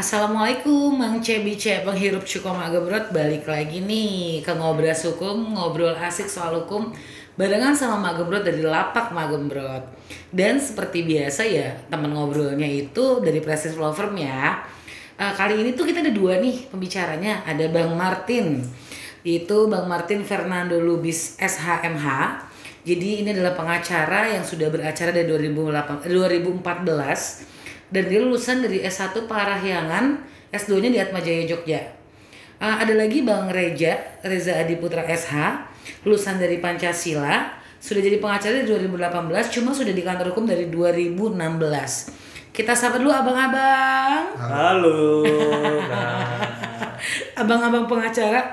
Assalamualaikum Mang Cebice penghirup cukup Magebrot balik lagi nih ke ngobrol hukum ngobrol asik soal hukum barengan sama Magebrot dari lapak Magebrot dan seperti biasa ya teman ngobrolnya itu dari Prestige Law Firm ya. Eh, kali ini tuh kita ada dua nih pembicaranya. Ada Bang Martin itu Bang Martin Fernando Lubis SHMH jadi ini adalah pengacara yang sudah beracara dari 2008, 2014 dan dia lulusan dari S1 Parahyangan, S2-nya di Atmajaya Jogja. Uh, ada lagi Bang Reja, Reza Adiputra SH, lulusan dari Pancasila, sudah jadi pengacara dari 2018, cuma sudah di kantor hukum dari 2016. Kita sapa dulu abang-abang. Halo. Abang-abang pengacara.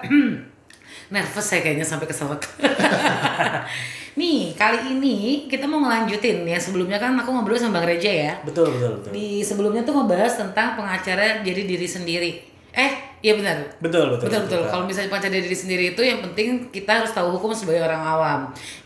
Nervous saya kayaknya sampai kesawat. Nih, kali ini kita mau ngelanjutin ya. Sebelumnya kan aku ngobrol sama Bang Reja ya. betul betul betul. Di sebelumnya tuh ngebahas tentang pengacara jadi diri sendiri. Eh, iya benar. Betul betul. Betul betul. Kalau misalnya pengacara diri sendiri itu yang penting kita harus tahu hukum sebagai orang awam.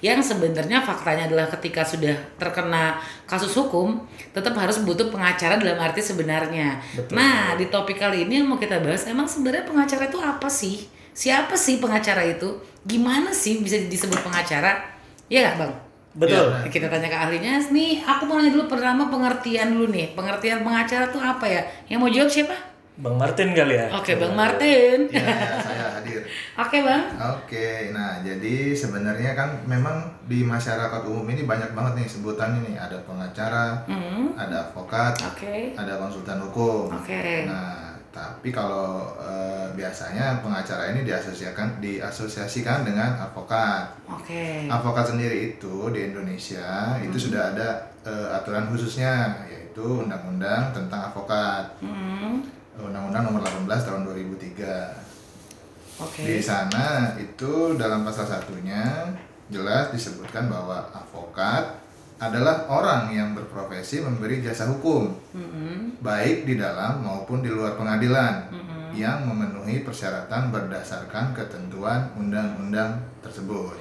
Yang sebenarnya faktanya adalah ketika sudah terkena kasus hukum, tetap harus butuh pengacara dalam arti sebenarnya. Betul. Nah, di topik kali ini yang mau kita bahas, emang sebenarnya pengacara itu apa sih? Siapa sih pengacara itu? Gimana sih bisa disebut pengacara? Iya nggak bang? Betul. Nah, kita tanya ke ahlinya. Nih, aku mau nanya dulu pertama pengertian dulu nih. Pengertian pengacara tuh apa ya? Yang mau jawab siapa? Bang Martin kali ya. Oke, Bang Martin. Ya, ya, saya hadir. Oke, Bang. Oke, nah jadi sebenarnya kan memang di masyarakat umum ini banyak banget nih sebutannya nih. Ada pengacara, Hmm. ada advokat, Oke. ada konsultan hukum. Oke. Nah, tapi kalau eh, biasanya pengacara ini diasosiasikan diasosiasikan dengan advokat. Oke. Advokat sendiri itu di Indonesia itu sudah ada eh, aturan khususnya yaitu Undang-Undang tentang advokat. Hmm. Undang-Undang Nomor 18 Tahun 2003. Oke. Di sana itu dalam pasal satunya jelas disebutkan bahwa advokat adalah orang yang berprofesi memberi jasa hukum Hmm. baik di dalam maupun di luar pengadilan yang memenuhi persyaratan berdasarkan ketentuan undang-undang tersebut.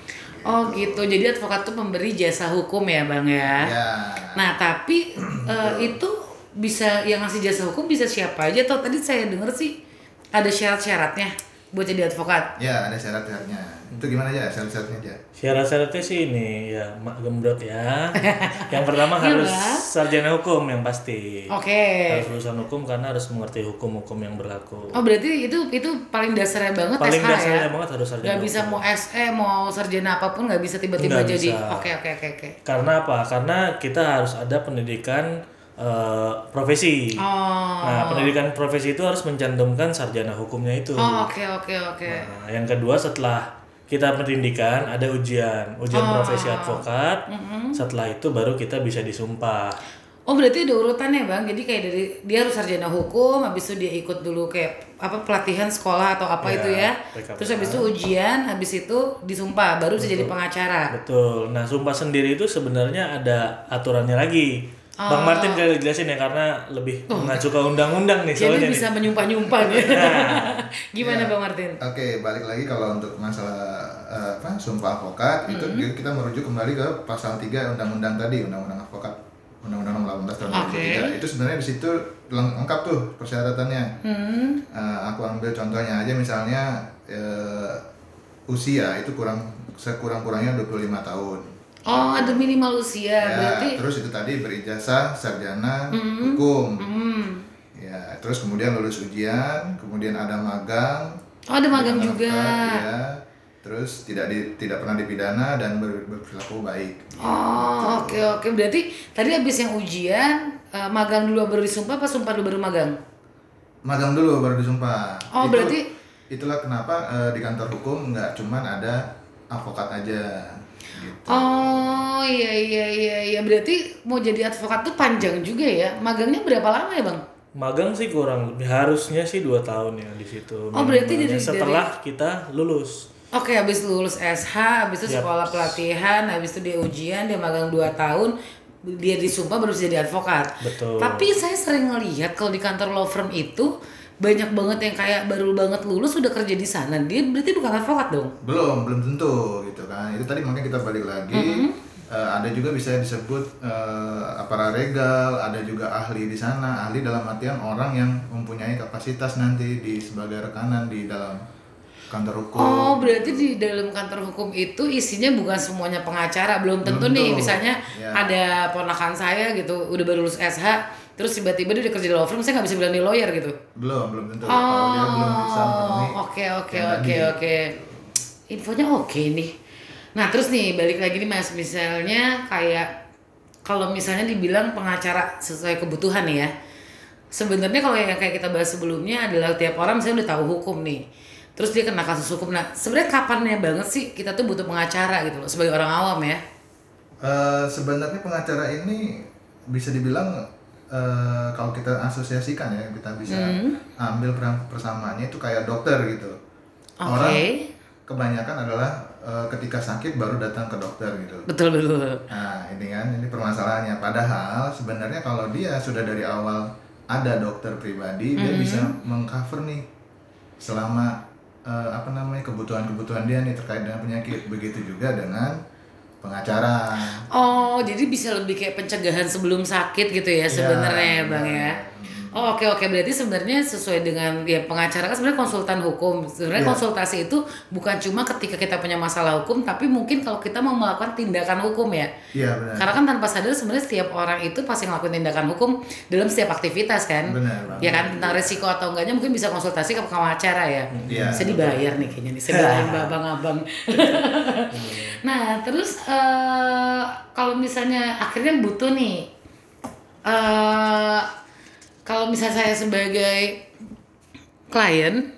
Oh gitu. Jadi advokat tuh pemberi jasa hukum ya, Bang ya. Ya. Nah, tapi eh, itu bisa yang ngasih jasa hukum bisa siapa aja atau tadi saya dengar sih ada syarat-syaratnya buat jadi advokat. Ya, ada syarat-syaratnya. Itu gimana aja syarat-syaratnya aja? Syarat-syaratnya sih ini ya mak gembrot ya. Yang pertama Iya, harus sarjana hukum yang pasti. Oke. Harus lulusan hukum karena harus mengerti hukum-hukum yang berlaku. Oh berarti itu itu paling dasarnya banget Paling SH dasarnya ya? banget harus sarjana Gak bisa hukum. mau SE mau sarjana apa pun nggak bisa tiba-tiba jadi. Oke oke oke oke. Karena apa? Karena kita harus ada pendidikan eh, profesi. Oh. Nah, pendidikan profesi itu harus mencantumkan sarjana hukumnya itu. Oh oke oke oke. Nah, yang kedua setelah kita pendidikan ada ujian, ujian Oh. profesi advokat. Setelah itu baru kita bisa disumpah. Oh berarti ada urutannya bang. Jadi kayak dari dia harus sarjana hukum, habis itu dia ikut dulu kayak apa pelatihan sekolah atau apa Ya, itu ya. PKPK. Terus habis itu ujian, habis itu disumpah, baru bisa jadi pengacara. Betul. Nah, sumpah sendiri itu sebenarnya ada aturannya lagi. Bang Martin kali jelasin ya karena lebih mengacu ke undang-undang nih Jadi soalnya bisa nih. menyumpah-nyumpah nih. Gimana Ya. bang Martin? Oke, balik lagi kalau untuk masalah eh, apa sumpah advokat itu dia- kita merujuk kembali ke pasal 3 undang-undang tadi, undang-undang advokat. Undang-undang nomor 18 tahun. 2003. Itu sebenarnya di situ leng- lengkap tuh persyaratannya. Hmm. Eh, aku ambil contohnya aja misalnya eh, usia itu kurang sekurang-kurangnya 25 tahun. Oh ada minimal usia Ya, berarti. terus itu tadi berijazah sarjana hukum. Hmm. Ya, terus kemudian lulus ujian, kemudian ada magang, Oh ada magang juga. ya. Terus tidak di, tidak pernah dipidana dan ber, berperilaku baik. Oh oke oke berarti tadi habis yang ujian eh, magang dulu baru disumpah apa sumpah dulu baru magang? Magang dulu baru disumpah. Oh, Itu- berarti- itulah kenapa eh, di kantor hukum nggak cuman ada advokat aja. Gitu. Oh iya iya iya iya berarti mau jadi advokat tuh panjang juga ya. Magangnya berapa lama ya bang? Magang sih kurang lebih harusnya sih dua tahun ya di situ. Oh, berarti dari- setelah kita lulus. Oke, habis lulus SH, habis itu Yap. sekolah pelatihan, habis itu dia ujian, dia magang 2 tahun, dia disumpah baru jadi advokat. Betul. Tapi saya sering ngelihat kalau di kantor law firm itu banyak banget yang kayak baru banget lulus sudah kerja di sana. Dia berarti bukan advokat dong. Belum, belum tentu gitu kan. Itu tadi makanya kita balik lagi. Mm-hmm. Eh, ada juga bisa disebut uh, paralegal, ada juga ahli di sana. Ahli dalam artian orang yang mempunyai kapasitas nanti di sebagai rekanan di dalam kantor hukum. Oh, berarti di dalam kantor hukum itu isinya bukan semuanya pengacara, belum tentu Belum nih. tentu. Misalnya Ya. ada ponakan saya gitu, udah baru lulus SH, terus tiba-tiba dia udah kerja di law firm, saya nggak bisa bilang dia lawyer gitu. Belum, belum tentu. Kalau dia belum bisa Oh, oke oke oke oke. Infonya oke nih. Nah terus nih balik lagi nih mas, misalnya kayak kalau misalnya dibilang pengacara sesuai kebutuhan nih ya. Sebenarnya kalau yang kayak kita bahas sebelumnya adalah tiap orang misalnya udah tahu hukum nih. Terus dia kena kasus hukum. Nah sebenarnya kapannya banget sih kita tuh butuh pengacara gitu loh sebagai orang awam ya. Eh, sebenarnya pengacara ini bisa dibilang eh, kalau kita asosiasikan ya kita bisa Hmm. ambil persamaannya itu kayak dokter gitu. Oke. Orang kebanyakan adalah eh, ketika sakit baru datang ke dokter gitu. Betul betul. Nah ini kan ini permasalahannya. Padahal sebenarnya kalau dia sudah dari awal ada dokter pribadi dia Hmm. bisa mengcover nih selama eh, apa namanya kebutuhan-kebutuhan dia nih terkait dengan penyakit. Begitu juga dengan pengacara. Oh, jadi bisa lebih kayak pencegahan sebelum sakit gitu ya sebenarnya ya, Bang ya. Oh, oke oke berarti sebenarnya sesuai dengan ya pengacara kan sebenarnya konsultan hukum. Sebenarnya Iya. konsultasi itu bukan cuma ketika kita punya masalah hukum, tapi mungkin kalau kita mau melakukan tindakan hukum ya. Iya benar. Karena kan tanpa sadar sebenarnya setiap orang itu pasti ngelakuin tindakan hukum dalam setiap aktivitas kan. Benar. Ya kan tentang resiko atau enggaknya mungkin bisa konsultasi ke pengacara ya. Iya, Saya betul. dibayar nih kayaknya nih. Saya belain abang-abang. nah terus eh, kalau misalnya akhirnya butuh nih. eh kalau misalnya saya sebagai klien,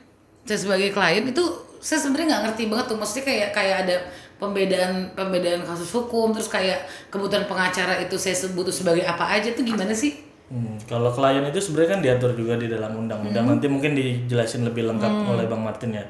saya sebagai klien itu saya sebenarnya nggak ngerti banget tuh. Maksudnya kayak kayak ada pembedaan pembedaan kasus hukum, terus kayak kebutuhan pengacara itu saya sebut tuh sebagai apa aja tuh gimana sih? Hmm, kalau klien itu sebenarnya kan diatur juga di dalam undang-undang. Nanti mungkin dijelasin lebih lengkap oleh Bang Martin ya.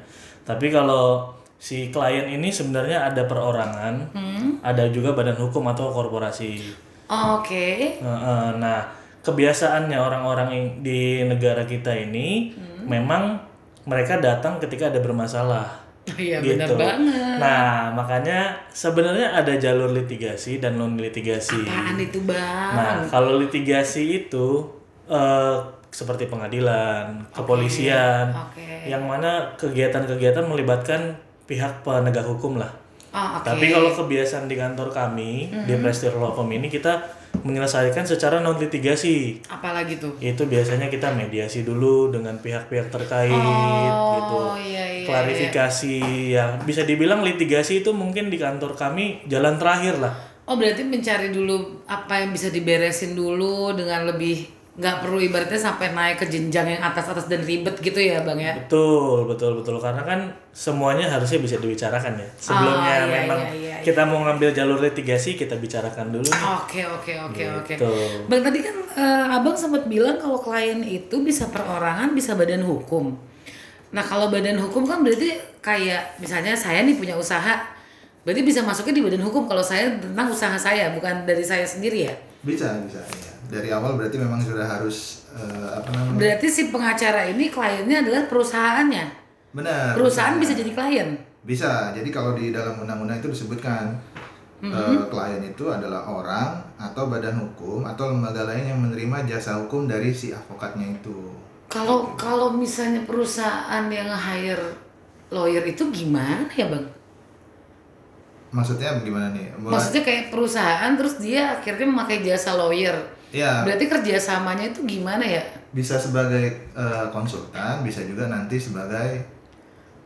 Tapi kalau si klien ini sebenarnya ada perorangan, ada juga badan hukum atau korporasi. Oke. Heeh, Nah, kebiasaannya orang-orang di negara kita ini memang mereka datang ketika ada bermasalah. Iya benar banget. Nah, makanya sebenarnya ada jalur litigasi dan non litigasi. Apaan itu bang? Nah, kalau litigasi itu eh, seperti pengadilan, kepolisian, Oke. yang mana kegiatan-kegiatan melibatkan pihak penegak hukum lah. Oh, oke. Tapi kalau kebiasaan di kantor kami di Prestige Law Firm ini kita menyelesaikan secara non litigasi. Apalagi tuh? Itu biasanya kita mediasi dulu dengan pihak-pihak terkait gitu. Oh iya iya. Klarifikasi ya bisa dibilang litigasi itu mungkin di kantor kami jalan terakhir lah. Oh berarti mencari dulu apa yang bisa diberesin dulu dengan lebih nggak perlu ibaratnya sampai naik ke jenjang yang atas-atas dan ribet gitu ya bang ya? Betul, betul, betul. Karena kan semuanya harusnya bisa dibicarakan ya. Sebelumnya iya, memang iya, iya, kita mau ngambil jalur litigasi, kita bicarakan dulu. Oke oke oke oke. Gitu. Bang tadi kan eh, abang sempat bilang kalau klien itu bisa perorangan bisa badan hukum. Nah kalau badan hukum kan berarti kayak misalnya saya nih punya usaha, berarti bisa masuknya di badan hukum kalau saya tentang usaha saya bukan dari saya sendiri ya? Bisa, bisa. Ya. Dari awal berarti memang sudah harus eh, apa namanya? Berarti si pengacara ini kliennya adalah perusahaannya. Benar. Perusahaan benar. bisa jadi klien. Bisa. Jadi kalau di dalam undang-undang itu disebutkan eh, klien itu adalah orang atau badan hukum atau lembaga lain yang menerima jasa hukum dari si advokatnya itu. Kalau kalau misalnya perusahaan yang hire lawyer itu gimana ya bang? Maksudnya bagaimana nih? Buat- Maksudnya kayak perusahaan terus dia akhirnya memakai jasa lawyer. ya Berarti kerjasamanya itu gimana ya? bisa sebagai eh, konsultan, bisa juga nanti sebagai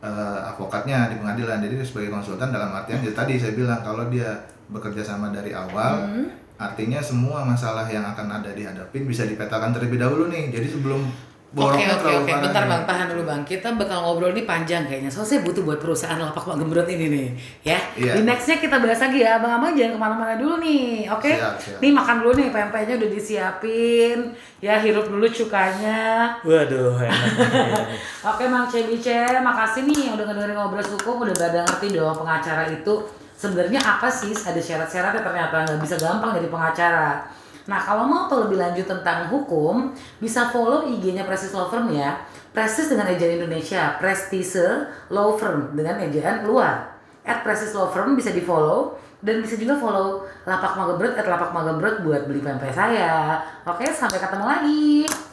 eh, advokatnya di pengadilan. Jadi sebagai konsultan dalam artian ya tadi saya bilang kalau dia bekerja sama dari awal, artinya semua masalah yang akan ada dihadapin bisa dipetakan terlebih dahulu nih. Jadi sebelum Oke oke oke, bentar nih. bang, tahan dulu bang. Kita bakal ngobrol nih panjang kayaknya. Soalnya saya butuh buat perusahaan lapak Pak Gembrot ini nih, ya. Iya. Di nextnya kita bahas lagi ya, abang-abang jangan ke mana-mana dulu nih, oke? Siap, siap. Nih makan dulu nih, pempeknya udah disiapin, ya hirup dulu cukanya. Waduh, enak. Oke Mang Cebice, makasih nih yang udah ngedengerin ngobrol hukum, udah pada ngerti dong pengacara itu sebenarnya apa sih? Ada syarat-syaratnya ternyata nggak bisa gampang jadi pengacara. Nah kalau mau tahu lebih lanjut tentang hukum, bisa follow IG-nya Prestige Law Firm ya. Prestige dengan ejaan Indonesia, Prestige Law Firm dengan ejaan luar. At Prestige Law Firm bisa di follow Dan bisa juga follow Lapak Magebrot at Lapak Magebrot buat beli pempek saya. Oke, sampai ketemu lagi.